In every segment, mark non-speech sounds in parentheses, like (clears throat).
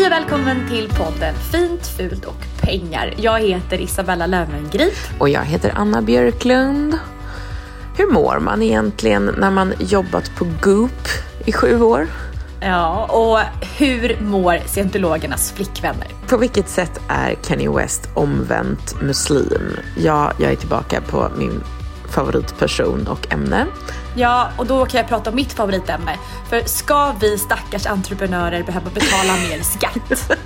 Hej och välkommen till podden Fint, fult och pengar. Jag heter Isabella Löwengrip. Och jag heter Anna Björklund. Hur mår man egentligen när man jobbat på Goop i sju år? Ja, och hur mår scientologernas flickvänner? På vilket sätt är Kanye West omvänt muslim? Ja, jag är tillbaka på min favoritperson och ämne. Ja, och då kan jag prata om mitt favoritämne. För ska vi stackars entreprenörer behöva betala mer skatt?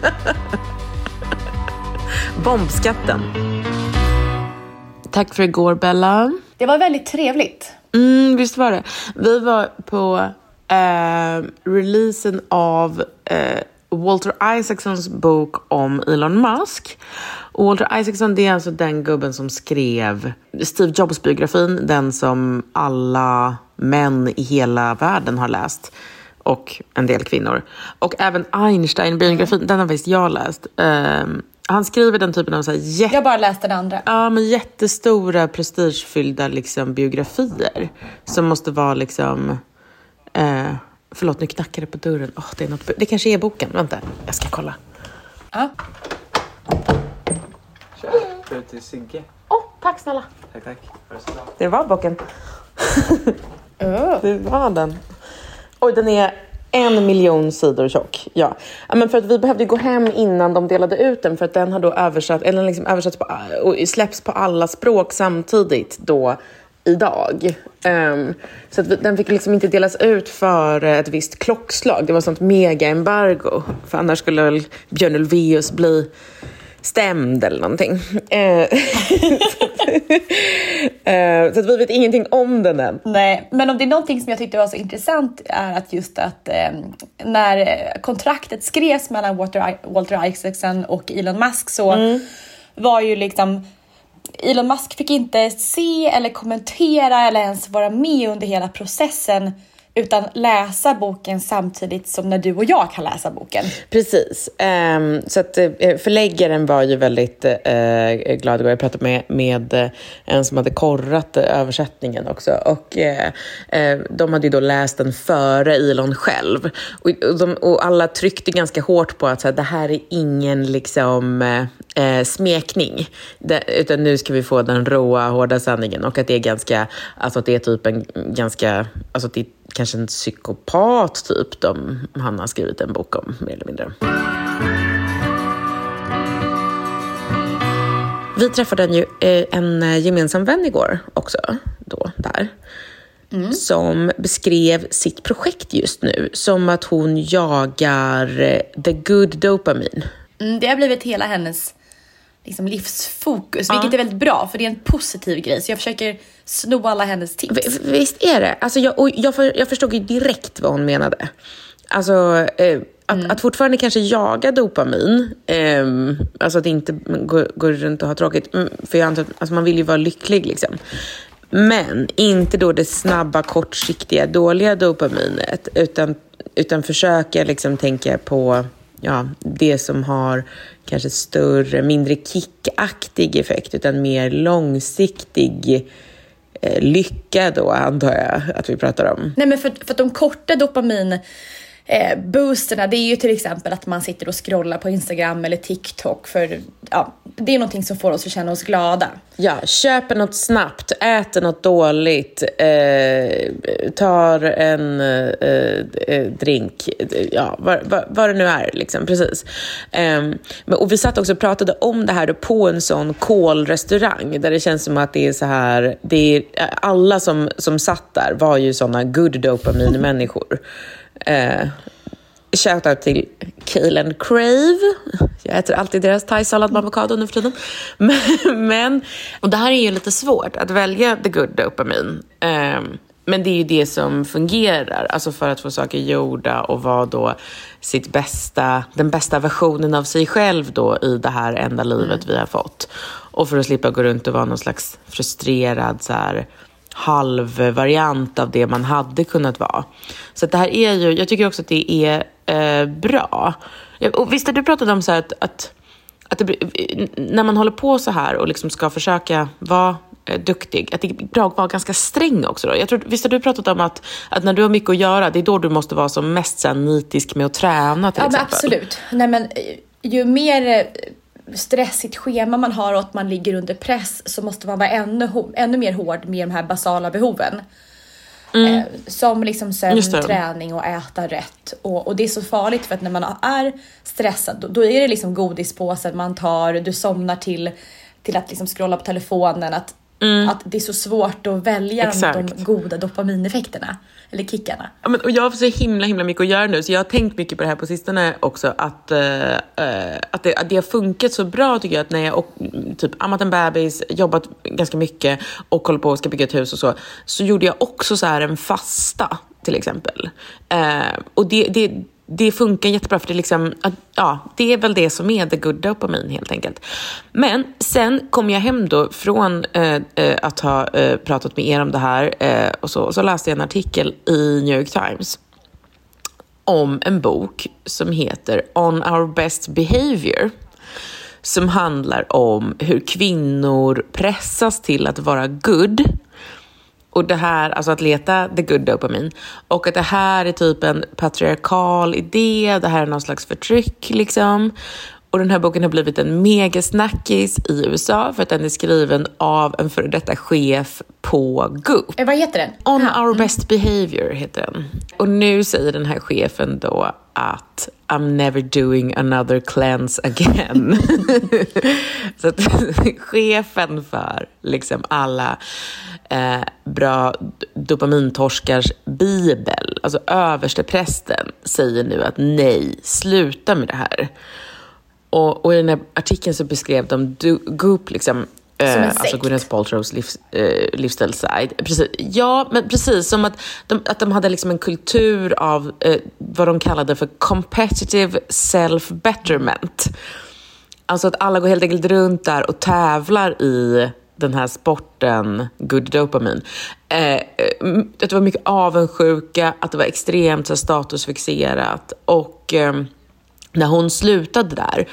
(laughs) Bombskatten. Tack för igår Bella. Det var väldigt trevligt. Mm, visst var det. Vi var på eh, releasen av eh, Walter Isaacsons bok om Elon Musk. Och Walter Isaacson det är alltså den gubben som skrev Steve Jobs-biografin, den som alla män i hela världen har läst. Och en del kvinnor. Och även Einstein-biografin, den har faktiskt jag läst. Um, han skriver den typen av så här jätte... Jag bara läste den andra. Ja, men jättestora prestigefyllda liksom, biografier. Som måste vara liksom... Eh, förlåt, nu knackar det på dörren. Oh, det, är något, det kanske är boken. Vänta, jag ska kolla. Ja. Kör till Sigge. Åh, oh, tack snälla. Tack, tack. Det var boken. (laughs) Det var den. Oj, den är en miljon sidor tjock. Ja. ja. men för att vi behövde gå hem innan de delade ut den för att den har då översatt, eller liksom översatts på, och släpps på alla språk samtidigt då idag. Um, så att vi, den fick liksom inte delas ut för ett visst klockslag. Det var sånt mega-embargo. För annars skulle Björn Ulvaeus bli stämd eller någonting. Eh, (laughs) eh, så att vi vet ingenting om den än. Nej, men om det är någonting som jag tyckte var så intressant är att just att eh, när kontraktet skrevs mellan Walter, Walter Isaacson och Elon Musk så mm. var ju liksom Elon Musk fick inte se eller kommentera eller ens vara med under hela processen utan läsa boken samtidigt som när du och jag kan läsa boken. Precis. Um, så att eh, förläggaren var ju väldigt uh, glad igår. Jag pratade med, med eh, en som hade korrat översättningen också. Och de hade ju då läst den före Elon själv. Och, och, de, och alla tryckte ganska hårt på att så här, det här är ingen liksom smekning. Det, utan nu ska vi få den råa, hårda sanningen. Och att det är ganska, alltså att det är typ en ganska, alltså att det är kanske en psykopat typ de, han har skrivit en bok om, mer eller mindre. Vi träffade en, eh, en gemensam vän igår också, då, där. Mm. som beskrev sitt projekt just nu som att hon jagar eh, the good dopamine. Mm, det har blivit hela hennes liksom livsfokus, ja. vilket är väldigt bra för det är en positiv grej. Så jag försöker sno alla hennes tips. Visst är det. Alltså jag, och jag, för, jag förstod ju direkt vad hon menade. Alltså, eh, att, mm. att fortfarande kanske jaga dopamin, eh, alltså att inte gå, gå runt och ha tråkigt, mm, för jag antar att alltså man vill ju vara lycklig liksom. Men inte då det snabba, kortsiktiga, dåliga dopaminet, utan, utan försöka liksom tänka på ja, det som har kanske större, mindre kickaktig effekt, utan mer långsiktig eh, lycka då, antar jag att vi pratar om. Nej, men för, för att de korta dopamin eh, boosterna, det är ju till exempel att man sitter och scrollar på Instagram eller TikTok för ja, det är någonting som får oss att känna oss glada. Ja, köper något snabbt, äter något dåligt, eh, tar en eh, eh drink, ja, vad, vad, vad, det nu är. Liksom, precis. Eh, och vi satt också och pratade om det här på en sån kolrestaurang där det känns som att det är så här, det är, alla som, som satt där var ju såna good dopamin-människor. Eh, Shoutout till Kale and Crave. Jag äter alltid deras thaisallad med avokado nu för tiden. (laughs) Men, men, och det här är ju lite svårt, att välja the good dopamin. Um, men det är ju det som fungerar, alltså för att få saker gjorda och vara då sitt bästa, den bästa versionen av sig själv då i det här enda livet mm. vi har fått. Och för att slippa gå runt och vara någon slags frustrerad så här, halvvariant av det man hade kunnat vara. Så det här är ju, jag tycker också att det är eh, bra. Och visst har du pratat om så att, att, att det, när man håller på så här och liksom ska försöka vara eh, duktig, att det är bra att vara ganska sträng också. Då. Jag tror, visst har du pratat om att, att när du har mycket att göra, det är då du måste vara som mest så här, nitisk med att träna till ja, exempel? Ja, absolut. Nej, men, ju mer eh, stressigt schema man har och att man ligger under press så måste man vara ännu, ännu mer hård med de här basala behoven. Mm. Eh, som liksom sömn, träning och äta rätt. Och, och, det är så farligt för att när man är stressad då, då är det liksom godispåsen man tar, du somnar till, till att liksom scrolla på telefonen. Att, mm. att det är så svårt att välja de, de goda dopamineffekterna eller kickarna. Ja, men, och jag har så himla himla mycket att göra nu så jag har tänkt mycket på det här på sistone också att, uh, att, det, att det har funkat så bra tycker jag att när jag och, typ ammat en bebis, jobbat ganska mycket och håller på och ska bygga ett hus och så, så gjorde jag också så här en fasta till exempel. Uh, och det, det, det funkar jättebra för det är, liksom, ja, det är väl det som är the good dopamin helt enkelt. Men sen kom jag hem då från eh, eh att ha eh, pratat med er om det här eh, och, så, och så läste jag en artikel i New York Times om en bok som heter On our best behavior som handlar om hur kvinnor pressas till att vara good och det här, alltså att leta the good dopamin. Och att det här är typ en patriarkal idé, det här är någon slags förtryck liksom. Och den här boken har blivit en megasnackis i USA för att den är skriven av en före detta chef på Goop. Eh, vad heter den? On Aha. our best behavior heter den. Och nu säger den här chefen då att I'm never doing another cleanse again. (laughs) (laughs) så att (laughs) chefen för liksom alla eh, bra dopamintorskars bibel, alltså översteprästen, säger nu att nej, sluta med det här. Och, och i den här artikeln så beskrev de Goop liksom Eh, alltså Gwyneth Paltrows livs, eh, livsstilsside. Precis. Ja, men precis som att de, att de hade liksom en kultur av eh, vad de kallade för competitive self-betterment. Alltså att alla går helt enkelt runt där och tävlar i den här sporten, good dopamin. Eh, att det var mycket avundsjuka, att det var extremt så statusfixerat och eh, när hon slutade där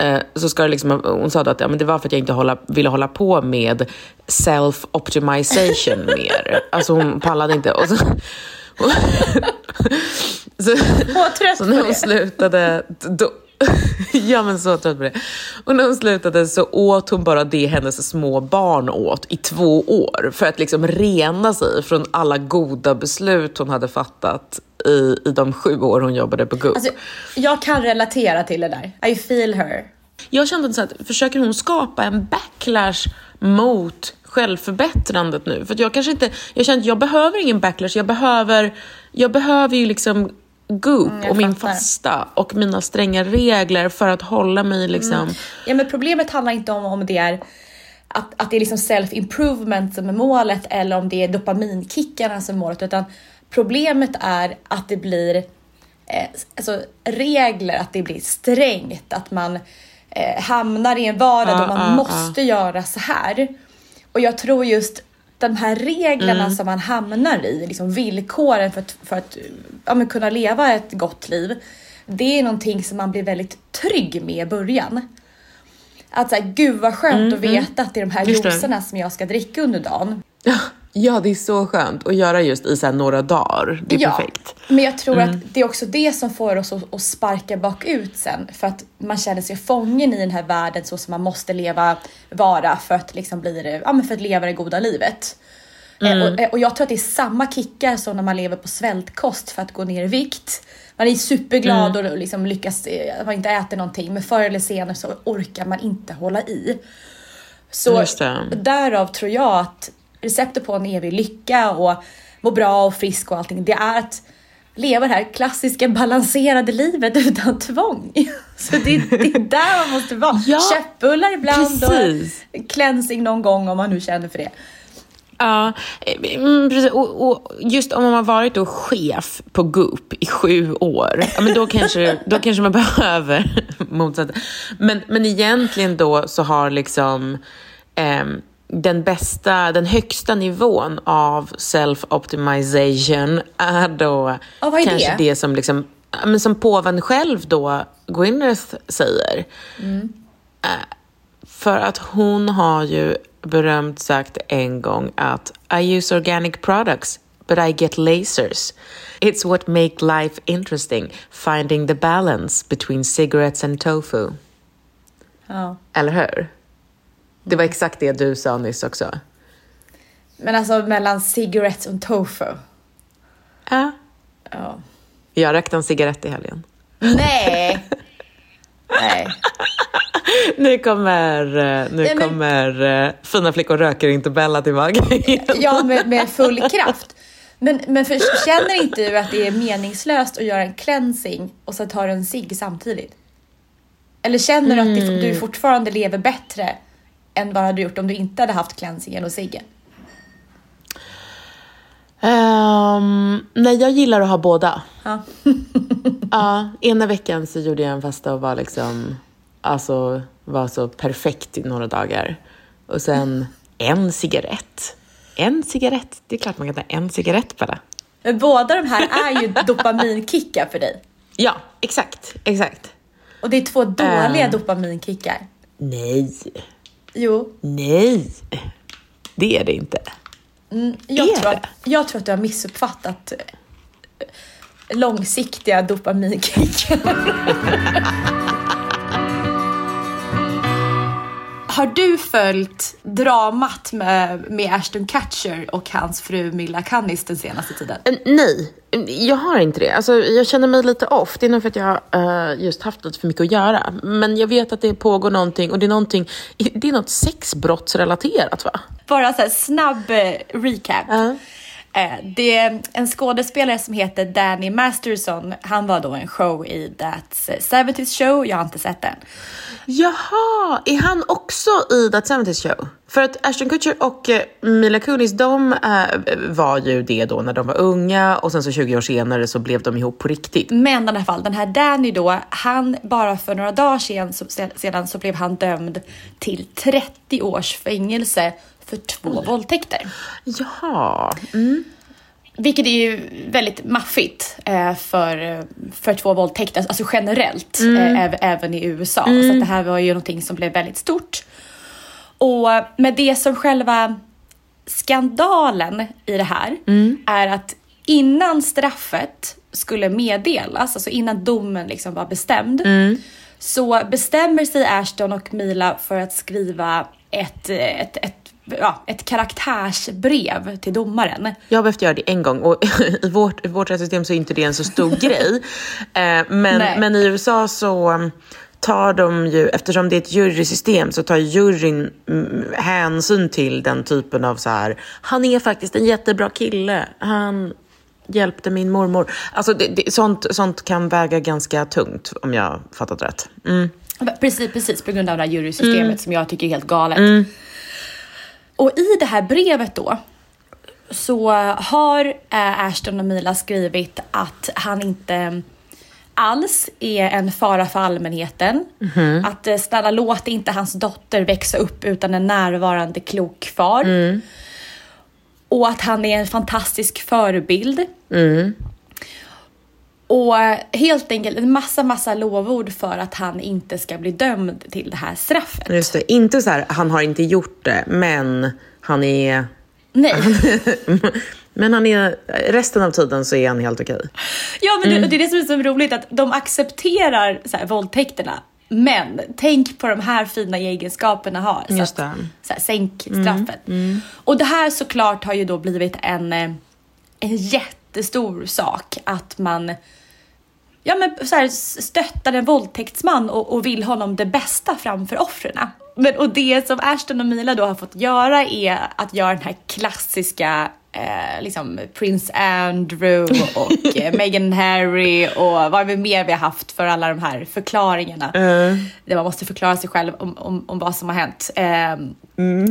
Eh, så ska det liksom, hon sa att ja, men det var för att jag inte hålla, ville hålla på med self-optimization (laughs) mer. Alltså hon pallade inte. Och så, och, så, så när hon slutade, då, (laughs) ja men så trött på det. Och när hon slutade så åt hon bara det hennes små barn åt i två år för att liksom rena sig från alla goda beslut hon hade fattat i, i de sju år hon jobbade på Goop. Alltså, jag kan relatera till det där. I feel her. Jag kände så att försöker hon skapa en backlash mot självförbättrandet nu? För jag kanske inte, jag känner att jag behöver ingen backlash, jag behöver, jag behöver ju liksom Goop mm, och min fattar. fasta och mina stränga regler för att hålla mig liksom... Mm. Ja men problemet handlar inte om om det är att, att det är liksom self-improvement som är målet eller om det är dopaminkickarna som är målet utan problemet är att det blir eh, alltså, regler, att det blir strängt, att man eh, hamnar i en vardag ah, då man ah, måste ah. göra så här. Och jag tror just de här reglerna mm. som man hamnar i, liksom villkoren för att, för att ja, kunna leva ett gott liv. Det är någonting som man blir väldigt trygg med i början. Att såhär, gud vad skönt mm, att veta mm. att det är de här juicerna som jag ska dricka under dagen. Ja, det är så skönt att göra just i så några dagar. Det är perfekt. Men jag tror Mm. att det är också det som får oss att, att sparka bakut sen. För att man känner sig fången i den här världen så som man måste leva, vara för att, liksom bli, det- ja, men för att leva det goda livet. Eh, Mm. Och, eh, och jag tror att det är samma kickar som när man lever på svältkost för att gå ner i vikt. Man är superglad Mm. och liksom lyckas, eh, att man inte äter någonting men förr eller senare så orkar man inte hålla i. Så därav tror jag att receptet på en evig lycka och må bra och frisk och allting, det är att leva det här klassiska balanserade livet utan tvång. (laughs) Så det, det är där man måste vara. Ja, Köttbullar ibland precis. och cleansing någon gång om man nu känner för det. Ja, mm, precis. Och, och just om man har varit då chef på Goop i sju år, ja, men då, kanske, då kanske man (laughs) behöver motsatt. Men, men egentligen då så har liksom ehm, den bästa, den högsta nivån av self-optimization är då vad är kanske det? det som liksom, men som påven själv då, Gwyneth, säger. För att hon har ju berömt sagt en gång att I use organic products but I get lasers. It's what make life interesting, finding the balance between cigarettes and tofu. Ja. Eller hur? Det var exakt det du sa nyss också. Men alltså mellan cigarettes och tofu. Ja. Ja. Jag rökte en cigarett i helgen. Nej! Nej. (laughs) Nu kommer, eh, nu Nej, men- kommer eh, Fina flickor röker inte Bella tillbaka igen. (laughs) Ja, med, med full kraft. Men, men för, känner inte du att det är meningslöst att göra en cleansing och så tar du en cigg samtidigt? Eller känner du att Mm. du, du fortfarande lever bättre än vad du hade gjort om du inte hade haft cleansingen och ciggen? Um, nej, jag gillar att ha båda. Ja. (laughs) Ja, ena veckan så gjorde jag en fasta och var liksom, alltså var så perfekt i några dagar. Och sen en cigarett. En cigarett, det är klart man kan ta en cigarett bara. Men båda de här är ju dopaminkickar för dig. Ja, exakt, exakt. Och det är två dåliga Äh. dopaminkickar. Nej, Jo, nej. Det är det inte. jag Är tror, det? att, jag tror att du har missuppfattat eh, långsiktiga dopaminkickar. (laughs) Har du följt dramat med, med Ashton Kutcher och hans fru Milla Kunis den senaste tiden? Eh, Nej, jag har inte det. Alltså, jag känner mig lite off. Det är nog för att jag uh, just haft lite för mycket att göra. Men jag vet att det pågår någonting och det är någonting, det är något sexbrottsrelaterat va? Bara så här snabb eh, recap. Ja. Eh, Det är en skådespelare som heter Danny Masterson. Han var då en show i That's 70's show. Jag har inte sett den. Jaha, är han också i That 70's Show? För att Ashton Kutcher och eh, Mila Kunis, de eh, var ju det då när de var unga och sen så 20 år senare så blev de ihop på riktigt. Men i alla fall, den här Danny då, han bara för några dagar sedan sedan så blev han dömd till 30 års fängelse för två våldtäkter. Jaha, mm. Vilket är ju väldigt maffigt eh, för, för två våldtäkter, alltså generellt, eh, äv, även i USA. Så att det här var ju någonting som blev väldigt stort. Och med det som själva skandalen i det här är att innan straffet skulle meddelas, alltså innan domen liksom var bestämd, så bestämmer sig Ashton och Mila för att skriva ett, ett, ett, ja, ett karaktärsbrev till domaren. jag har behövt göra det en gång och (laughs) i vårt, i vårt rättssystem så är inte det en så stor (laughs) grej. Eh, Nej. men, men i USA så tar de ju, eftersom det är ett jurysystem så tar juryn mm, hänsyn till den typen av så här, han är faktiskt en jättebra kille, han hjälpte min mormor. Alltså det, det, sånt, sånt kan väga ganska tungt om jag fattat rätt. Mm. Precis, precis på grund av det här jurysystemet som jag tycker är helt galet. Och i det här brevet då så har eh, Ashton och Mila skrivit att han inte alls är en fara för allmänheten. Att eh, snälla låt inte hans dotter växa upp utan en närvarande klok far. Och att han är en fantastisk förebild. Och helt enkelt en massa, massa lovord för att han inte ska bli dömd till det här straffet. Just det, inte så här, han har inte gjort det, men han är Nej. (laughs) Men han är, resten av tiden så är han helt okej. Ja, men Mm. det, det är det som är så roligt att de accepterar så här, våldtäkterna. Men tänk på de här fina egenskaperna har. Så Just att. Mm. Så här, sänk straffet. Och det här såklart har ju då blivit en, eh, en jättestor sak att man ja, men så här, stöttar en våldtäktsman och, och vill honom det bästa framför offren. Men, och det som Ashton och Mila då har fått göra är att göra den här klassiska eh, liksom Prince Andrew och (laughs) eh, Meghan Harry och vad det mer vi har haft för alla de här förklaringarna. Där man måste förklara sig själv om, om, om vad som har hänt. Ehm,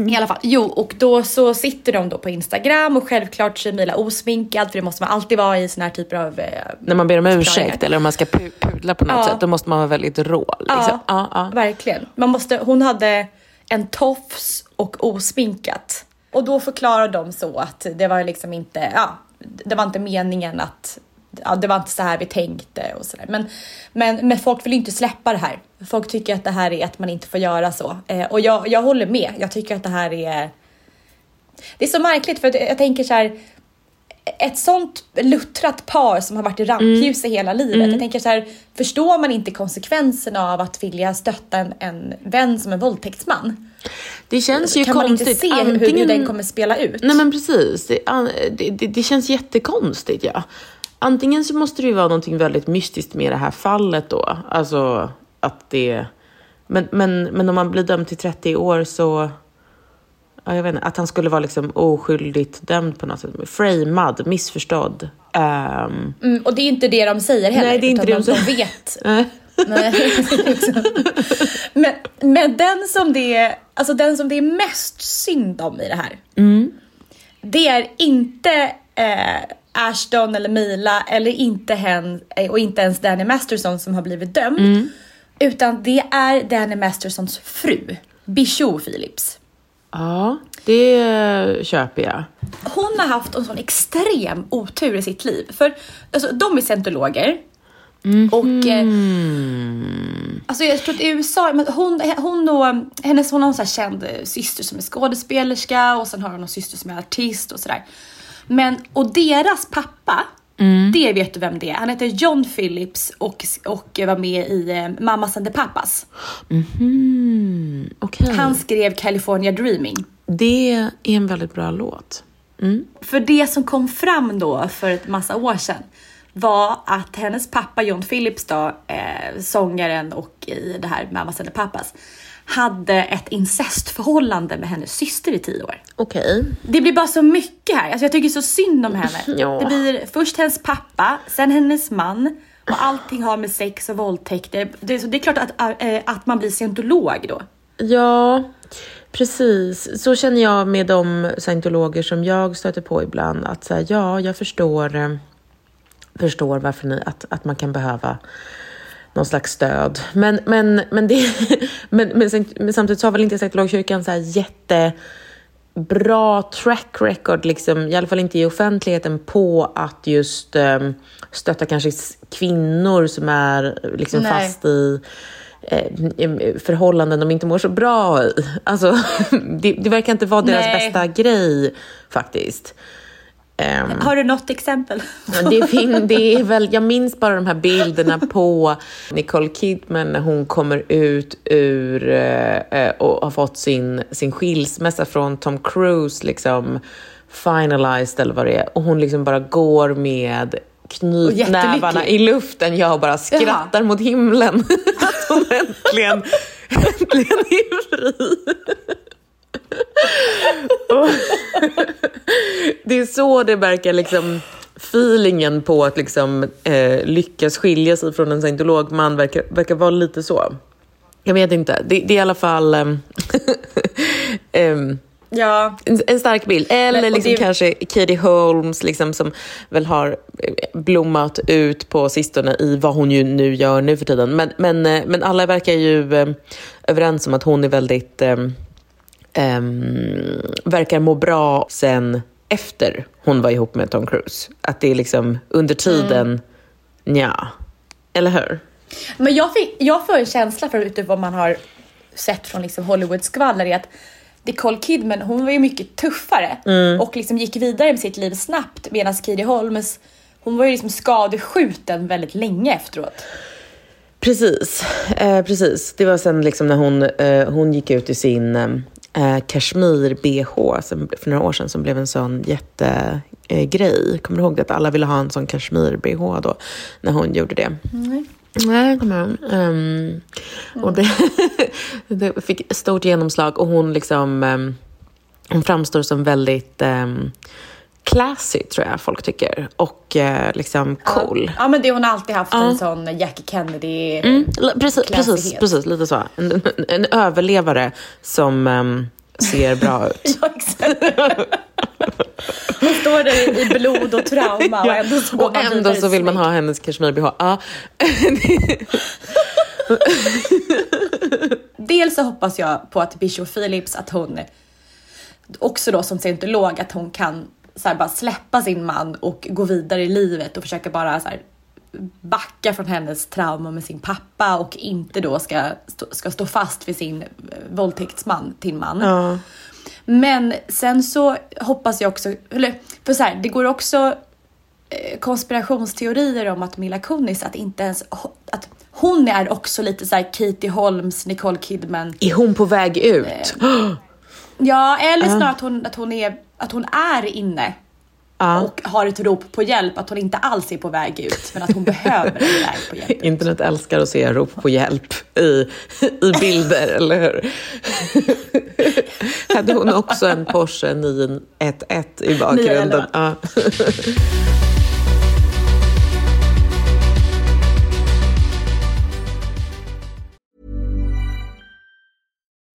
I alla fall, jo och då så sitter de då på Instagram och självklart så är Mila osminkad för det måste man alltid vara i såna här typer av eh, När man ber om ursäkt eller om man ska pu- pudla på något Ja. sätt, då måste man vara väldigt rå. Liksom. Ja, ja. verkligen. Man måste, hon hade en tofs och osminkat. Och då förklarar de så att det var liksom inte, ja, det var inte meningen att, ja, det var inte så här vi tänkte och sådär. Men, men, men folk vill inte släppa det här. Folk tycker att det här är att man inte får göra så. Eh, och jag, jag håller med. Jag tycker att det här är, det är så märkligt för jag tänker så här, ett sånt luttrat par som har varit i rampljuset hela livet. Jag tänker så här, förstår man inte konsekvenserna av att vilja stötta en, en vän som en våldtäktsman? Det känns ju kan man konstigt. inte se hur, hur Antingen- den kommer spela ut? Nej men precis, det, det, det, det känns jättekonstigt ja. Antingen så måste det ju vara någonting väldigt mystiskt med det här fallet då. Alltså att det... Men, men, men om man blir dömd till 30 år så... Ja, jag vet inte, att han skulle vara liksom oskyldigt dömd på något sätt. Framad, missförstådd. Ehm, Mm, och det är inte det de säger heller. Nej, det är inte det de de, de säger. vet. Eh, (laughs) men, men den som det är, alltså den som det är mest synd om i det här. Det är inte eh, Ashton eller Mila eller inte hen eh, och inte ens Danny Masterson som har blivit dömd. Utan det är Danny Mastersons fru, Bijou Phillips. ja, det köper jag. Hon har haft en sån extrem otur i sitt liv. För alltså, de är scientologer. Och eh, alltså jag tror att i USA, men hon, hon, och, hennes, hon har en här känd eh, syster som är skådespelerska och sen har hon en syster som är artist och sådär. Men, och deras pappa, det vet du vem det är. Han heter John Phillips och, och var med i eh, Mamas and the Papas. Mm, Okej. Han skrev California Dreaming. Det är en väldigt bra låt. För det som kom fram då för ett massa år sedan var att hennes pappa John Phillips då, eh, sångaren och i det här Mamas the Papas, hade ett incestförhållande med hennes syster i tio år. Okej. Det blir bara så mycket här. Alltså jag tycker så synd om henne. (laughs) Ja. Det blir först hennes pappa, sen hennes man och allting har med sex och våldtäkter. Det, så det är klart att, äh, att man blir scientolog då. Ja, precis. Så känner jag med de scientologer som jag stöter på ibland. Att här, ja, jag förstår, eh, förstår varför ni, att, att man kan behöva någon slags stöd. Men, men, men, det, (laughs) men, men, men samtidigt så har väl inte scientologkyrkan så här jätte bra track record, liksom, i alla fall inte i offentligheten, på att just um, stötta kanske kvinnor som är liksom, Nej. fast i eh, i förhållanden de inte mår så bra i. Alltså, (laughs) det, det verkar inte vara deras Nej. bästa grej faktiskt. Ehm, Har du något exempel? Det, fin- det är väl, jag minns bara de här bilderna på Nicole Kidman när hon kommer ut ur eh, och har fått sin, sin skilsmässa från Tom Cruise, liksom finalized eller vad det är. Och hon liksom bara går med knytnävarna i luften. Jag bara skrattar mot himlen. (laughs) Att hon äntligen, äntligen är fri. (laughs) Det är så det verkar liksom feelingen på att liksom, eh, lyckas skilja sig från en scientologman verkar, verkar vara lite så. Jag vet inte. Det, det är i alla fall ehm, (laughs) Ja. en, en stark bild. Eller Men- liksom det- kanske Katie Holmes liksom, som väl har eh, blommat ut på sistone i vad hon ju nu gör nu för tiden. Men, men, eh, men alla verkar ju eh, överens om att hon är väldigt ehm, ehm, verkar må bra sen efter hon var ihop med Tom Cruise. Att det är liksom under tiden, ja. Eller hur? Men jag, fick, jag får en känsla för utifrån vad man har sett från liksom Hollywood-skvaller är att Nicole Kidman, hon var ju mycket tuffare Mm. och liksom gick vidare med sitt liv snabbt medan Katie Holmes, hon var ju liksom skadeskjuten väldigt länge efteråt. Precis, eh, precis. Det var sen liksom när hon, eh, hon gick ut i sin eh, kashmir-bh som- för några år sedan som blev en sån jättegrej. Eh. Kommer du ihåg det? Att alla ville ha en sån kashmir-bh då, när hon gjorde det. Nej, jag kommer ihåg. Ehm, och det, (laughs) det fick stort genomslag och hon liksom ehm, hon framstår som väldigt um, classy, tror jag folk tycker. Och eh, liksom cool. Ja men det hon har alltid haft en sån Jackie Kennedy. Mm, precis, precis, precis, lite så. En, en, en överlevare som ehm, ser bra (laughs) ut. Ja exakt. Hon står där i blod och trauma och ändå så och ändå så vill man ha hennes kashmir-bh. Ja. (laughs) Dels så hoppas jag på att Bishop Phillips, att hon också då som scientolog, att hon kan så här, bara släppa sin man och gå vidare i livet och försöka bara så här, backa från hennes trauma med sin pappa och inte då ska, ska stå fast vid sin eh, våldtäktsman, till man. Ja. Men sen så hoppas jag också, eller för så här, det går också eh, konspirationsteorier om att Mila Kunis, att inte ens, att hon är också lite så här Katie Holmes, Nicole Kidman. Är hon på väg ut? (gasps) Ja, eller snarare att hon, att hon, är, att hon är inne Ja. och har ett rop på hjälp, att hon inte alls är på väg ut, men att hon behöver en väg på (laughs) hjälp. Internet älskar att se rop på hjälp i, i bilder, (laughs) eller hur? (laughs) Hade hon också en Porsche 911 i bakgrunden? 911.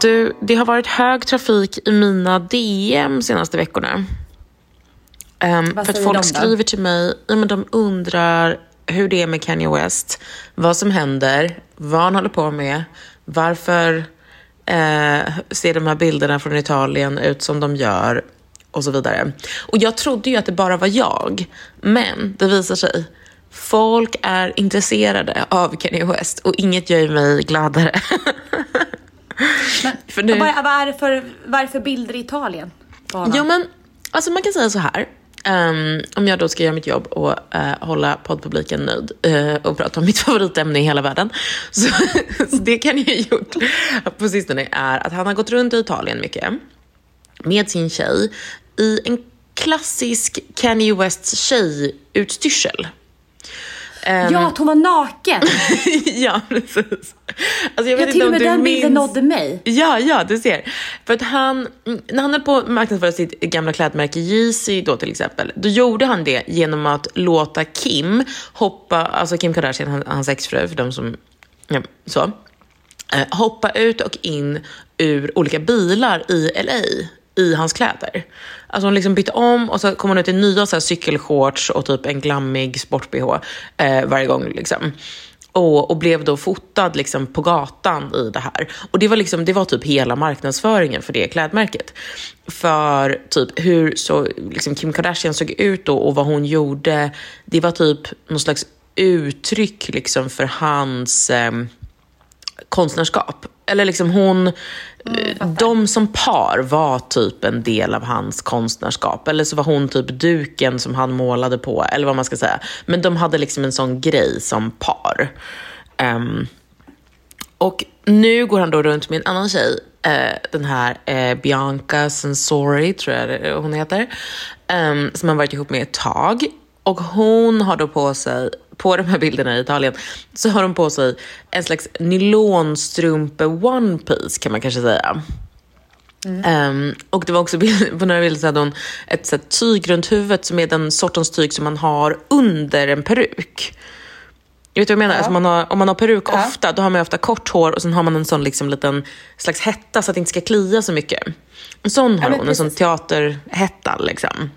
Du, det har varit hög trafik i mina DM senaste veckorna. Um, för att folk de skriver till mig, ja, men de undrar hur det är med Kanye West, vad som händer, vad han håller på med, varför eh, ser de här bilderna från Italien ut som de gör och så vidare. Och jag trodde ju att det bara var jag, men det visar sig Folk är intresserade av Kanye West och inget gör mig gladare. (laughs) Men, (laughs) nu- vad, vad, är det för, vad är det för bilder i Italien? honom? Jo, men alltså man kan säga så här. Ehm, om jag då ska göra mitt jobb och eh, hålla poddpubliken nöjd eh, och prata om mitt (laughs) favoritämne i hela världen. (laughs) Så, så det kan jag ha gjort på sistone är att han har gått runt i Italien mycket med sin tjej i en klassisk Kanye Wests tjejutstyrsel. Ehm, Ja, att hon var naken! (laughs) ja, precis. Alltså, jag vet Ja, till och med den bilden minns- nådde mig. Ja, ja, du ser. För att han, när han höll på att marknadsföra sitt gamla klädmärke Yeezy då till exempel, då gjorde han det genom att låta Kim hoppa, alltså Kim Kardashian, han- hans exfru, för de som, ja, så, eh, hoppa ut och in ur olika bilar i LA i hans kläder. Alltså hon liksom bytte om och så kom hon ut i nya så här cykelshorts och typ en glammig sport-bh eh, varje gång. Liksom. Och, och blev då fotad liksom på gatan i det här. Och det var, liksom, det var typ hela marknadsföringen för det klädmärket. För typ hur så, liksom Kim Kardashian såg ut då och vad hon gjorde, det var typ någon slags uttryck liksom för hans... eh, konstnärskap. Eller liksom hon, Mm, de som par var typ en del av hans konstnärskap. Eller så var hon typ duken som han målade på, eller vad man ska säga. Men de hade liksom en sån grej som par. Um, och nu går han då runt med en annan tjej, eh, den här eh, Bianca Sensori, tror jag hon heter, ehm, som han varit ihop med ett tag. Och hon har då på sig, på de här bilderna i Italien, så har hon på sig en slags nylonstrumpe one piece kan man kanske säga. Ehm, och det var också bild, (laughs) på några bilder så hade hon ett så här, tyg runt huvudet som är den sortens tyg som man har under en peruk. Vet vad jag menar? Alltså man har, om man har peruk ofta, då har man ofta kort hår och sen har man en sån liksom liten slags hetta så att det inte ska klia så mycket. En sån har men hon, en sån precis. teaterhätta liksom.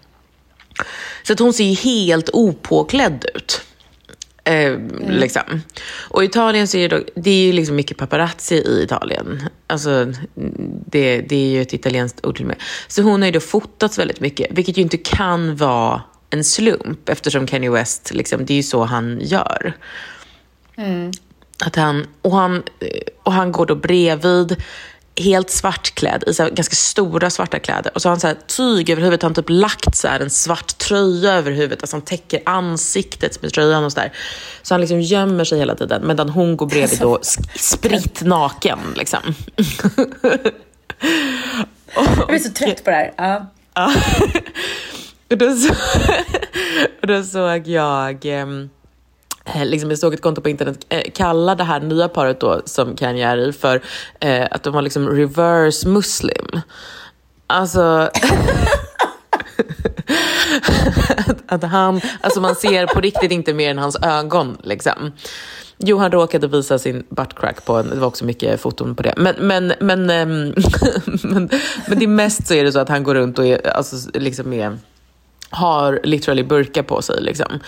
Så att hon ser ju helt opåklädd ut. Eh, liksom. Och Italien så är det, det är ju liksom mycket paparazzi i Italien. Alltså, det, det är ju ett italienskt ord till och med. Så hon har ju då fotats väldigt mycket, vilket ju inte kan vara en slump eftersom Kanye West, liksom, det är ju så han gör. Att han, och, han, och han går då bredvid, helt svartklädd i så ganska stora svarta kläder. Och så har han så här tyg över huvudet. Han har typ lagt så en svart tröja över huvudet. Alltså han täcker ansiktet med tröjan och så där. Så han liksom gömmer sig hela tiden. Medan hon går bredvid då (laughs) spritt naken. Liksom. (laughs) Jag blir så trött på det här. Ja. (laughs) Och, då så, och då såg jag, eh, Eh, liksom jag såg ett konto på internet eh, kalla det här nya paret då som Kanye är i för eh, att de var liksom reverse muslim. Alltså... att, (laughs) att han, alltså man ser på riktigt inte mer än hans ögon liksom. Jo, han råkade visa sin buttcrack på en, det var också mycket foton på det. Men, men, men, ehm, (laughs) men, men det är mest så är det så att han går runt och är, alltså, liksom är, har literally burka på sig. Liksom.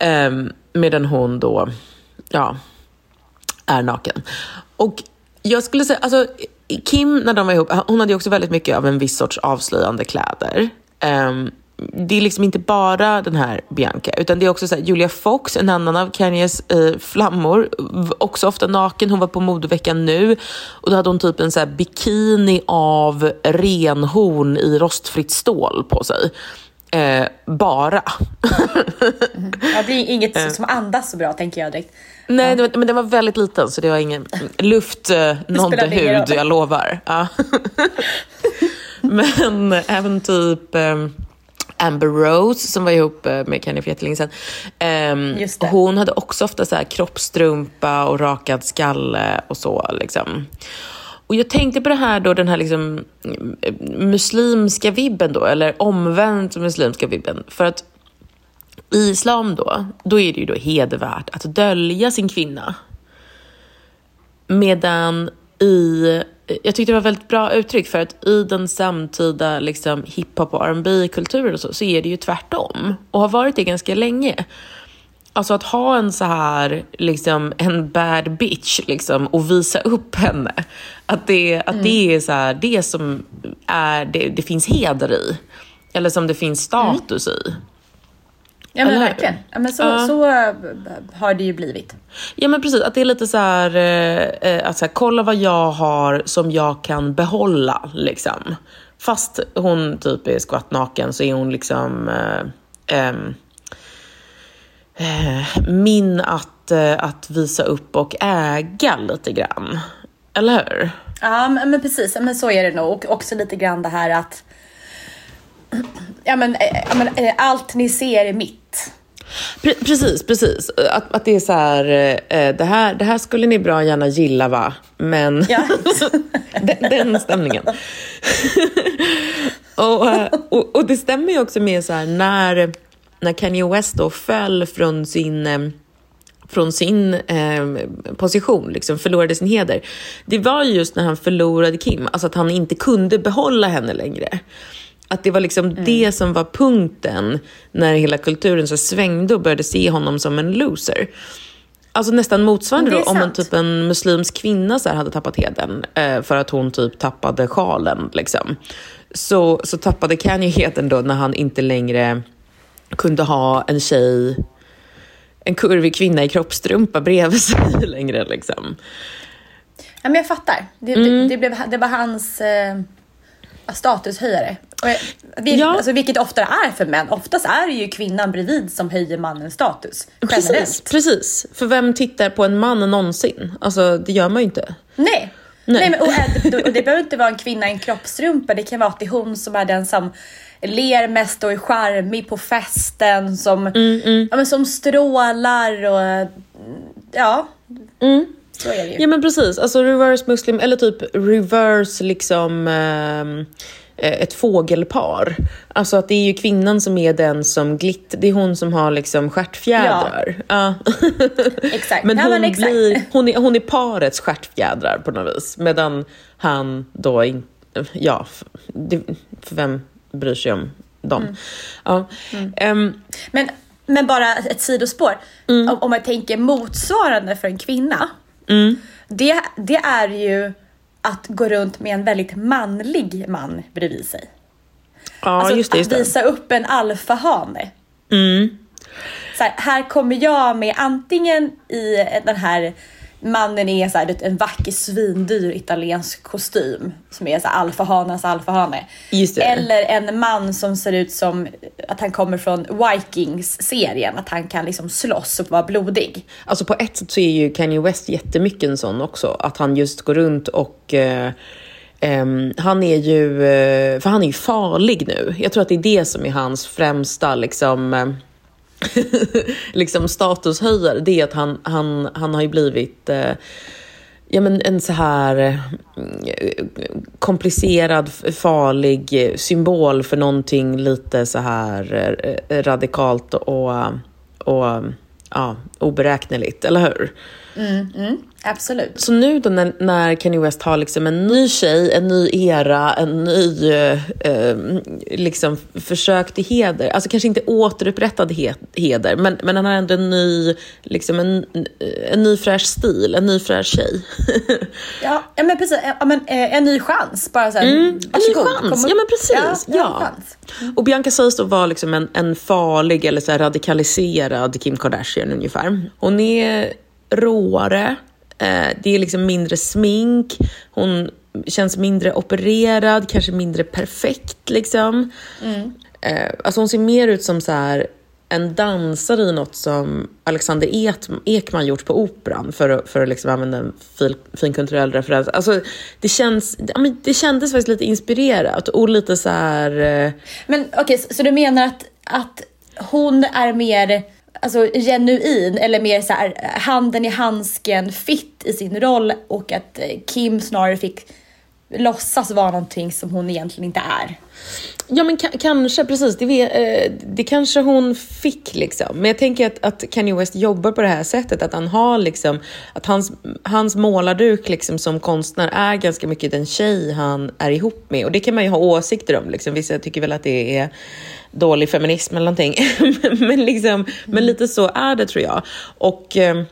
Um, medan hon då, ja, är naken. Och jag skulle säga, alltså Kim när de var ihop, hon hade också väldigt mycket av en viss sorts avslöjande kläder. Um, det är liksom inte bara den här Bianca, utan det är också så här, Julia Fox, en annan av Kanyes eh, flammor, också ofta naken. Hon var på modeveckan nu och då hade hon typ en så här bikini av renhorn i rostfritt stål på sig. Eh, bara. Ja, det är (laughs) inget som andas så bra tänker jag direkt. Nej, det var, men den var väldigt liten så det var ingen luft, eh, (laughs) nådde hud, jag lovar. Ja. (laughs) men även typ eh, Amber Rose som var ihop eh, med Kanye för jättelänge sedan. Ehm, hon hade också ofta så här kroppstrumpa och rakad skalle och så. Liksom. Och jag tänkte på det här då, den här liksom, eh, muslimska vibben då, eller omvänt muslimska vibben. För att i islam då, då är det ju då hedervärt att dölja sin kvinna. Medan i, eh, jag tyckte det var ett väldigt bra uttryck för att i den samtida liksom, hiphop och rb kulturen och så, så är det ju tvärtom. Och har varit det ganska länge. Alltså att ha en så här, liksom en bad bitch liksom och visa upp henne. Att det, att det är så här, det som är, det, det finns heder i. Eller som det finns status i. Ja men Eller verkligen. Ja, men så, Ja. så eh, har det ju blivit. Ja men precis, att det är lite så här, eh, eh, att så här, kolla vad jag har som jag kan behålla liksom. Fast hon typ är skvattnaken så är hon liksom eh, eh, min att, eh, att visa upp och äga lite grann. Eller hur? Ja men, precis, men så är det nog. Och också lite grann det här att (clears throat) ja, men, eh, ja, men, eh, allt ni ser är mitt. Pre- precis, precis. Att, att det är så här, eh, det här, det här skulle ni bra gärna gilla va? Men Ja. (laughs) den, den stämningen. (laughs) och, eh, och, och det stämmer ju också med så här när, när Kanye West då föll från sin eh, från sin eh, position, liksom förlorade sin heder. Det var ju just när han förlorade Kim, alltså att han inte kunde behålla henne längre. Att det var liksom Mm. det som var punkten när hela kulturen så svängde och började se honom som en loser. Alltså nästan motsvarande då om en, typ en muslimsk kvinna så hade tappat heden eh, för att hon typ tappade sjalen. Liksom. Så, så tappade Kanye heden då när han inte längre kunde ha en tjej, en kurvig kvinna i kroppstrumpa bredvid (laughs) sig längre. Liksom. Ja, men jag fattar. Det, Mm. det, det, blev, det var hans eh, statushöjare. Och, jag- vil, Ja. alltså, vilket ofta är för män. Oftast är det ju kvinnan bredvid som höjer mannens status. Precis, precis. För vem tittar på en man någonsin? Alltså det gör man ju inte. Nej. Nej. Men, och, är- och det behöver inte vara en kvinna i en kroppsrumpa. Det kan vara att det är hon som är den som ler mest och är charmig på festen. Som, Mm, Ja, men som strålar och ja. Så är det ju. Ja men precis, alltså reverse muslim eller typ reverse liksom eh, ett fågelpar. Alltså att det är ju kvinnan som är den som glitt, det är hon som har liksom stjärtfjädrar. Ja. (laughs) Exakt. men Ja, hon, men exakt. blir, hon, är, hon är parets stjärtfjädrar på något vis. Medan han då, in, ja, det, för vem bryr sig om dem? Mm. Ja. Ehm, Men, men bara ett sidospår. Mm. Om, om man tänker motsvarande för en kvinna. Mm. Det, det är ju att gå runt med en väldigt manlig man bredvid sig. ja, Alltså just det. Just att det. visa upp en alfahane. Mm. Så här, här kommer jag med antingen i den här mannen är så här, en vacker svindyr italiensk kostym som är så här alfahanens alfahane. Eller en man som ser ut som att han kommer från Vikings-serien, att han kan liksom slåss och vara blodig. Alltså på ett sätt så är ju Kanye West jättemycket en sån också. Att han just går runt och eh, ehm, han är ju, eh, för han är ju farlig nu. Jag tror att det är det som är hans främsta liksom, eh, (laughs) liksom statushöjare. Det är att han, han, han har ju blivit eh, ja, men en så här eh, komplicerad, farlig symbol för någonting lite så här eh, radikalt och, och ja, oberäkneligt, eller hur? Mm, mm. Absolut. Så nu då när, när Kanye West har liksom en ny tjej, en ny era, en ny eh, eh, liksom försök till heder. Alltså kanske inte återupprättad he, heder, men, men han har ändå en ny, liksom en, en ny fräsch stil, en ny fräsch tjej. Ja, ja men precis. Ja, men, eh, en ny chans. Bara så här, Mm, en ny chans. Ja men precis. Ja, Ja, chans. Och Bianca sägs då vara liksom en, en farlig eller så radikaliserad Kim Kardashian ungefär. Hon är råare, det är liksom mindre smink, hon känns mindre opererad, kanske mindre perfekt liksom. Eh, alltså hon ser mer ut som så här en dansare i något som Alexander Ekman gjort på Operan för att, för att liksom använda en fin, fin kulturell referens. Alltså, det, känns, det kändes faktiskt lite inspirerat och lite så här... eh, Men okej, så, så du menar att, att hon är mer alltså, genuin eller mer så här, eh, handen i handsken fit i sin roll och att eh, Kim snarare fick låtsas vara någonting som hon egentligen inte är. Ja men kanske, precis. Det, eh, det kanske hon fick liksom. Men jag tänker att, att Kanye West jobbar på det här sättet. Att han har liksom, att hans, hans målarduk liksom som konstnär är ganska mycket den tjej han är ihop med. Och det kan man ju ha åsikter om. Liksom. Vissa tycker väl att det är dålig feminism eller någonting. (laughs) men, liksom, men lite så är det tror jag. Och... eh,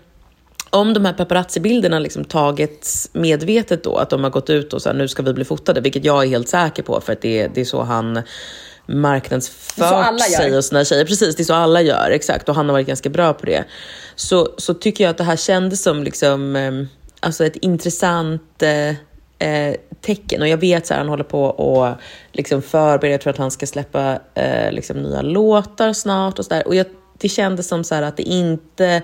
om de här paparazzi-bilderna liksom tagits medvetet då, att de har gått ut och så här, nu ska vi bli fotade, vilket jag är helt säker på för att det, är- det är så han marknadsfört sig och sina tjejer. Precis, det är så alla gör, exakt. Och han har varit ganska bra på det. Så, så tycker jag att det här kändes som liksom, eh, alltså ett intressant eh, eh, tecken. Och jag vet att han håller på och liksom förbereder, jag tror att han ska släppa eh, liksom nya låtar snart och sådär. Och jag, det kändes som så att det inte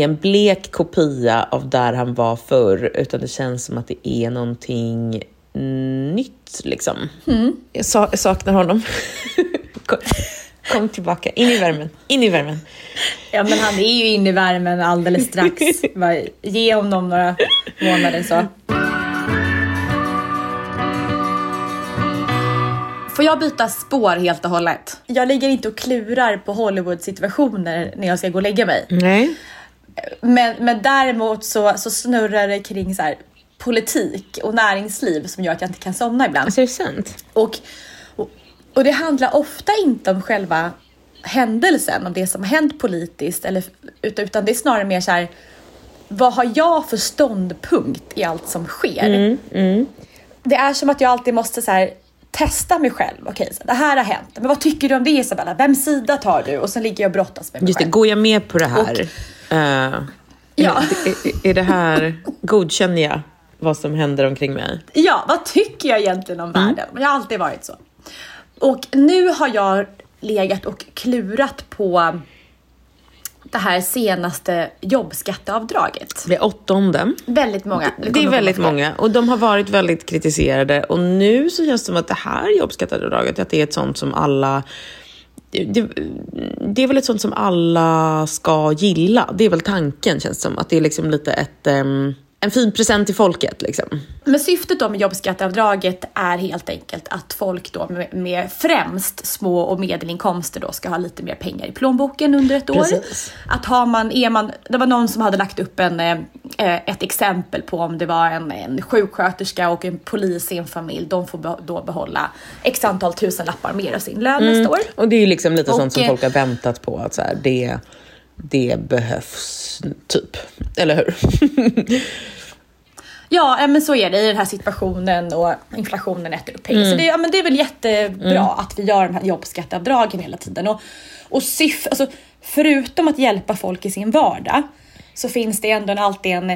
är en blek kopia av där han var förr, utan det känns som att det är någonting nytt liksom. Jag, sa, jag saknar honom. (laughs) kom, kom tillbaka, in i värmen, in i värmen. Ja men han är ju inne i värmen alldeles strax. (laughs) Bara Ge honom några månader så. Får jag byta spår helt och hållet? Jag ligger inte och klurar på Hollywood-situationer när jag ska gå och lägga mig. Nej. Men, men däremot så, så snurrar det kring så här, politik och näringsliv som gör att jag inte kan somna ibland. Alltså är det sant? Och, och, och det handlar ofta inte om själva händelsen, om det som har hänt politiskt, eller, utan, det är snarare mer så här, vad har jag för ståndpunkt i allt som sker? Det är som att jag alltid måste så här, testa mig själv. Okej, så det här har hänt. Men vad tycker du om det Isabella? Vems sida tar du? Och sen ligger jag och brottas med mig Just det, själv. går jag med på det här? Och- Eh, Ja. är, är, är det här, godkänner jag vad som händer omkring mig. Ja, vad tycker jag egentligen om världen? Jag har alltid varit så. Och nu har jag legat och klurat på det här senaste jobbskatteavdraget. Det åttonde. Väldigt många. Det är kommer väldigt många och de har varit väldigt kritiserade och nu så känns det som att det här jobbskatteavdraget, att det är ett sånt som alla det, det är väl ett sånt som alla ska gilla. Det är väl tanken känns det som. Att det är liksom lite ett, Um, en fin present till folket. Liksom. Men syftet då med jobbskatteavdraget är helt enkelt att folk då med, med främst små och medelinkomster då ska ha lite mer pengar i plånboken under ett år. Att har man, är man, det var någon som hade lagt upp en, eh, ett exempel på om det var en, en sjuksköterska och en polis i en familj. De får då behålla x antal tusen lappar mer av sin lön nästa år. Och det är ju liksom lite Och, sånt som eh, folk har väntat på. Att så här, det, det behövs, typ. Eller hur? (laughs) Ja, eh, men så är det i den här situationen och inflationen äter upp pengar. Så det, ja, men det är väl jättebra att vi gör de här jobbskatteavdragen hela tiden. Och, och syf, alltså, förutom att hjälpa folk i sin vardag så finns det ändå alltid en,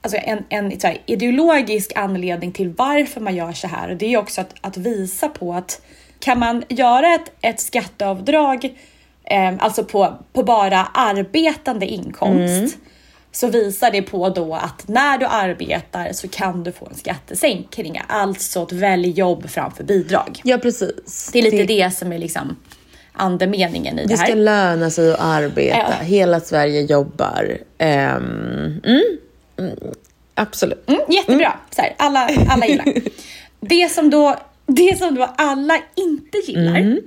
alltså en, en här, ideologisk anledning till varför man gör så här. Och det är också att, att visa på att kan man göra ett, ett skatteavdrag, eh, alltså på, på bara arbetande inkomst, så visar det på då att när du arbetar så kan du få en skattesänkning. Alltså att välj jobb framför bidrag. Ja, precis. Det är lite det, som är liksom andemeningen i det, Det ska här. löna sig att arbeta. Ja. Hela Sverige jobbar. Ehm, mm, mm, absolut. Mm, jättebra, så här, alla, alla gillar. (laughs) det, som då, det som då alla inte gillar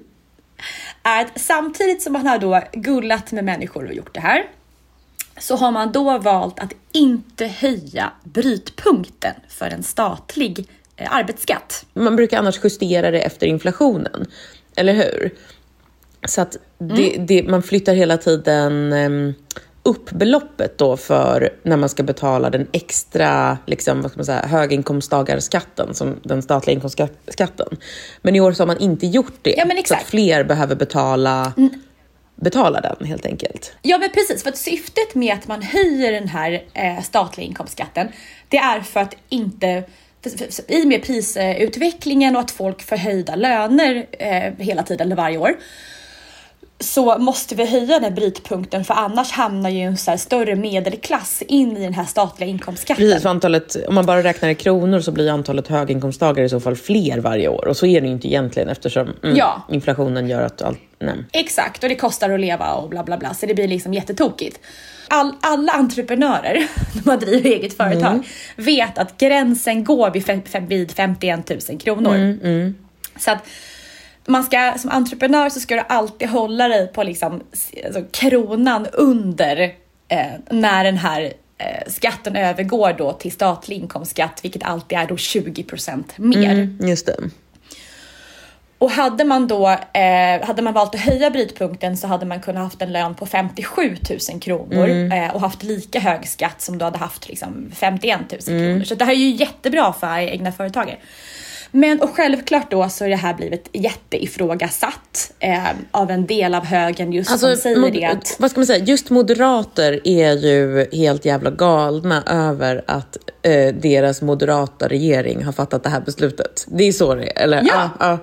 är att samtidigt som man har då gullat med människor och gjort det här så har man då valt att inte höja brytpunkten för en statlig eh, arbetsskatt. Man brukar annars justera det efter inflationen. Eller hur? Så att det, Mm. det, man flyttar hela tiden um, upp beloppet då för när man ska betala den extra liksom, vad ska man säga, höginkomsttagarskatten, som den statliga inkomstskatten. Men i år så har man inte gjort det. Ja, så att fler behöver betala, betala den helt enkelt. Ja men precis, för att syftet med att man höjer den här eh, statliga inkomstskatten, det är för att inte i och med prisutvecklingen och att folk får höjda löner eh, hela tiden eller varje år så måste vi höja den brytpunkten för annars hamnar ju en så här större medelklass in i den här statliga inkomstskatten. Precis, antalet, om man bara räknar i kronor så blir antalet höginkomsttagare i så fall fler varje år. Och så är det ju inte egentligen eftersom mm, Ja. inflationen gör att allt... Nej. Exakt, och det kostar att leva och bla bla bla, så det blir liksom jättetokigt. All, alla entreprenörer, när man driver eget företag, vet att gränsen går vid, fem, vid 51 000 kronor. Så att man ska, som entreprenör så ska du alltid hålla dig på liksom, alltså, kronan under eh, när den här eh, skatten övergår då till statlig inkomstskatt, vilket alltid är då 20% mer. Mm, just det. Och hade man då eh, hade man valt att höja brytpunkten så hade man kunnat haft en lön på 57 000 kronor eh, och haft lika hög skatt som du hade haft liksom 51 000 kronor. Så det här är ju jättebra för egna företagare. Men och självklart då så har det här blivit jätteifrågasatt eh, av en del av högern just som säger det att Vad ska man säga? Just moderater är ju helt jävla galna över att eh, deras moderata regering har fattat det här beslutet. Det är så det är, eller? Ja. ja.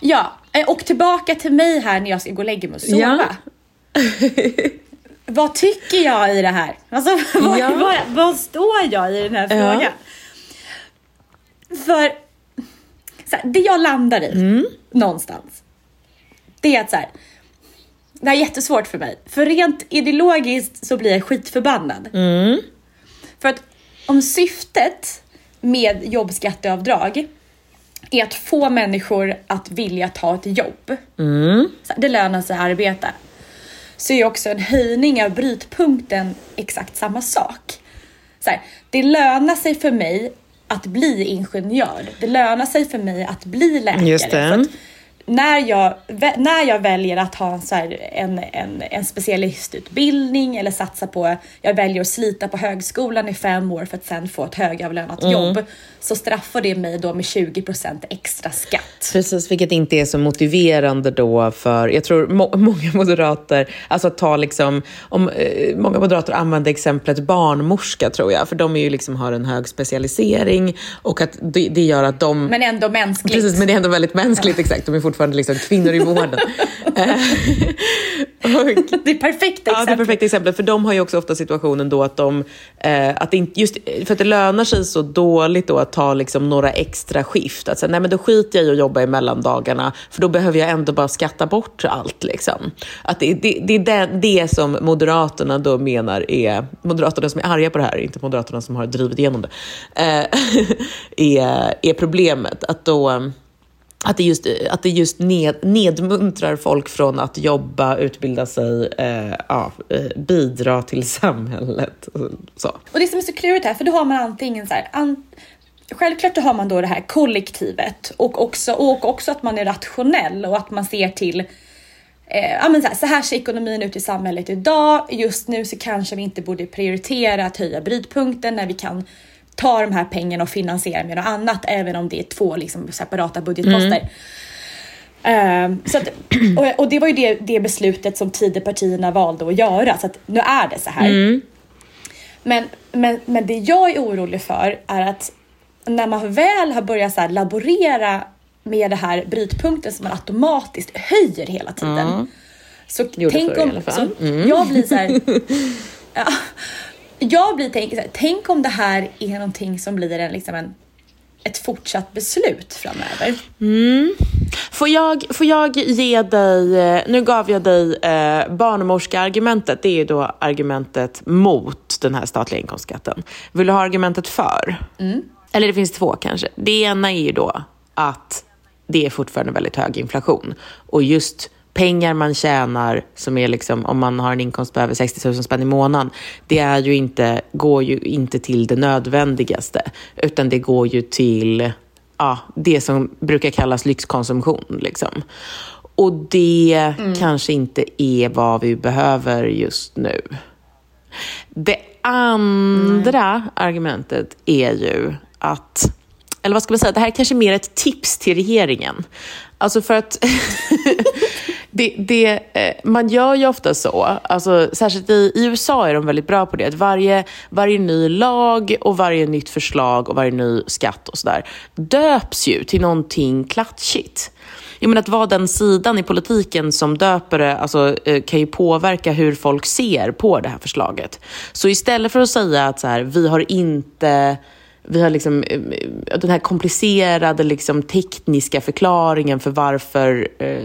Ja, eh, och tillbaka till mig här när jag ska gå och lägga mig och sova. Ja. vad tycker jag i det här? Alltså, (laughs) vad, Ja. vad, vad står jag i den här Ja. frågan? För så här, det jag landar i Mm. någonstans, det är att så här, det här är jättesvårt för mig. För rent ideologiskt så blir jag skitförbannad. Mm. För att om syftet med jobbskatteavdrag är att få människor att vilja ta ett jobb. Mm. Så det lönar sig att arbeta. Så är också en höjning av brytpunkten exakt samma sak. Så här, det lönar sig för mig att bli ingenjör. Det lönar sig för mig att bli läkare. Just det. När jag, när jag väljer att ha en, så en, en, en specialistutbildning eller satsa på, jag väljer att slita på högskolan i fem år för att sen få ett högavlönat jobb, så straffar det mig då med 20% extra skatt. Precis, vilket inte är så motiverande då för, jag tror må, många moderater, alltså att ta liksom, om, eh, många moderater använder exemplet barnmorska tror jag, för de är ju liksom har en hög specialisering och att det, det gör att de Men ändå mänskligt. Precis, men det är ändå väldigt mänskligt, exakt. De är fortfarande liksom kvinnor i vården. (laughs) Och, Det perfekta Ja, det perfekta exempel. För de har ju också ofta situationen då att de, eh, att inte, just för att det lönar sig så dåligt då att ta liksom några extra skift. Att säga, nej men då skiter jag i att jobba i mellandagarna för då behöver jag ändå bara skatta bort allt. Liksom. Att det, det, det är det, det som Moderaterna då menar är, Moderaterna som är arga på det här, inte Moderaterna som har drivit igenom det, eh, (laughs) är, är problemet. Att då att det just, eh, att det just ned, nedmuntrar folk från att jobba, utbilda sig, eh, ja, eh, bidra till (laughs) samhället. och Så. Och det som är så klurigt här, för då har man antingen så här, an, självklart då har man då det här kollektivet och också, och också att man är rationell och att man ser till eh, ja, men så, här, så här ser ekonomin ut i samhället idag. Just nu så kanske vi inte borde prioritera att höja brytpunkten när vi kan ta de här pengarna och finansiera med något annat, även om det är två liksom, separata budgetposter. Ehm, så att, (clears throat) och, och det var ju det, det beslutet som Tidöpartierna valde att göra, så att nu är det så här. Men, men, men det jag är orolig för är att när man väl har börjat så laborera med det här brytpunkten som man automatiskt höjer hela tiden. Så Gjorde tänk om, så jag blir så här, (laughs) ja, jag blir tänk, här, tänk om det här är någonting som blir en, liksom en, ett fortsatt beslut framöver. Får, jag, får jag ge dig, eh, nu gav jag dig eh, barnmorska-argumentet, det är ju då argumentet mot den här statliga inkomstskatten. Vill du ha argumentet för? Eller det finns två kanske. Det ena är ju då att det är fortfarande väldigt hög inflation. Och just pengar man tjänar, som är liksom, om man har en inkomst på över 60 000 spänn i månaden, det är ju inte, går ju inte till det nödvändigaste, utan det går ju till ja, det som brukar kallas lyxkonsumtion. Liksom. Och det kanske inte är vad vi behöver just nu. Det andra argumentet är ju att, eller vad ska man säga, det här är kanske mer ett tips till regeringen. Alltså för att (laughs) (laughs) det, det, eh, man gör ju ofta så, alltså, särskilt i, i USA är de väldigt bra på det, att varje, varje ny lag och varje nytt förslag och varje ny skatt och sådär döps ju till någonting klatschigt. Jag menar att vara den sidan i politiken som döper det alltså, eh, kan ju påverka hur folk ser på det här förslaget. Så istället för att säga att så här, vi har inte vi har liksom, eh, den här komplicerade liksom, tekniska förklaringen för varför eh,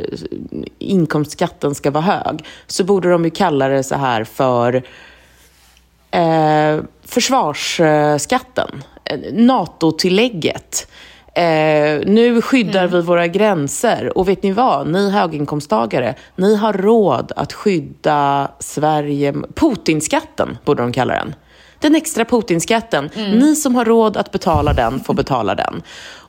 inkomstskatten ska vara hög, så borde de ju kalla det så här för eh, försvarsskatten, eh, NATO-tillägget. Eh, nu skyddar vi våra gränser och vet ni vad? Ni höginkomsttagare, ni har råd att skydda Sverige. Putinskatten borde de kalla den. Den extra Putinskatten. Ni som har råd att betala den får betala den.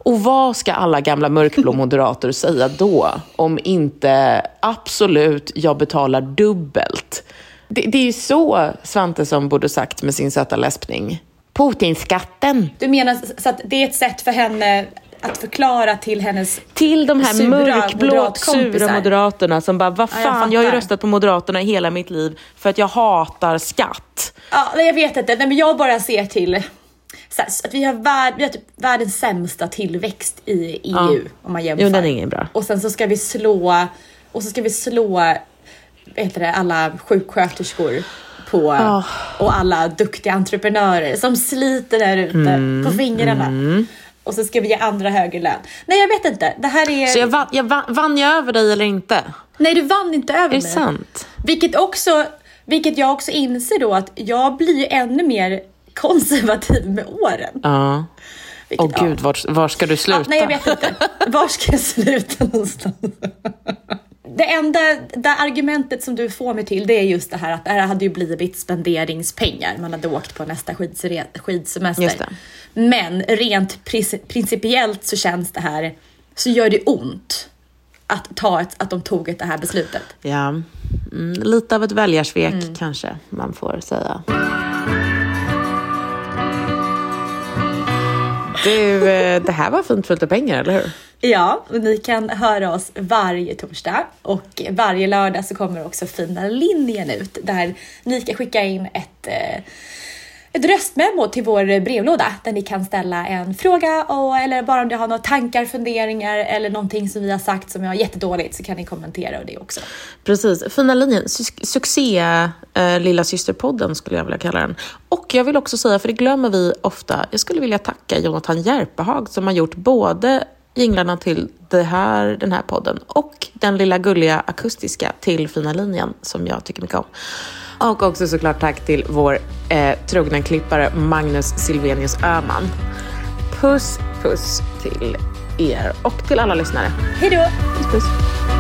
Och vad ska alla gamla mörkblå (laughs) moderater säga då? Om inte absolut, jag betalar dubbelt. Det, det är ju så Svante som borde sagt med sin söta läspning. Putinskatten. Du menar så att det är ett sätt för henne att förklara till hennes Till de här Sura mörkblå, sura moderaterna som bara, vad Ja, jag fan, jag, har ju röstat på Moderaterna hela mitt liv för att jag hatar skatt. Ja, nej, jag vet inte. Nej, men jag bara ser till så här, att vi har, värld, vi har typ världens sämsta tillväxt i EU Ja. om man jämför. Jo, den är ingen bra. Och sen så ska vi slå och så ska vi slå heter det, alla sjuksköterskor på Ja. och alla duktiga entreprenörer som sliter där ute Mm, på fingrarna. Och så ska vi ge andra högre lön. Nej, jag vet inte. Det här är... Så jag, vann, jag vann, vann jag över dig eller inte? Nej, du vann inte över Är det mig. sant? Vilket, också, vilket jag också inser då att jag blir ju ännu mer konservativ med åren. Ja. Vilket, Åh gud, var, var ska du sluta? Ja, nej, jag vet inte. Var ska jag sluta någonstans? (laughs) Det enda det argumentet som du får mig till det är just det här att det här hade ju blivit spenderingspengar. Man hade åkt på nästa skidsemester. Men rent principiellt så känns det här, så gör det ont att, ta ett, att de tog ett, det här beslutet. Ja, mm, lite av ett väljarsvek kanske man får säga. Du, eh, det här var fint fullt av pengar, eller hur? Ja, och ni kan höra oss varje torsdag och varje lördag så kommer också fina linjen ut där ni kan skicka in ett eh, ett röstmemo till vår brevlåda där ni kan ställa en fråga och, eller bara om ni har några tankar, funderingar eller någonting som vi har sagt som är jättedåligt så kan ni kommentera det också. Precis, fina linjen. Su- Succé eh, Lilla systerpodden skulle jag vilja kalla den. Och jag vill också säga, för det glömmer vi ofta, jag skulle vilja tacka Jonathan Järpehag som har gjort både jinglarna till det här, den här podden och den lilla gulliga akustiska till Fina linjen som jag tycker mycket om. Och också såklart tack till vår eh, trogna klippare Magnus Silvenius Öhman. Puss, puss till er och till alla lyssnare. Hej då! Puss, puss.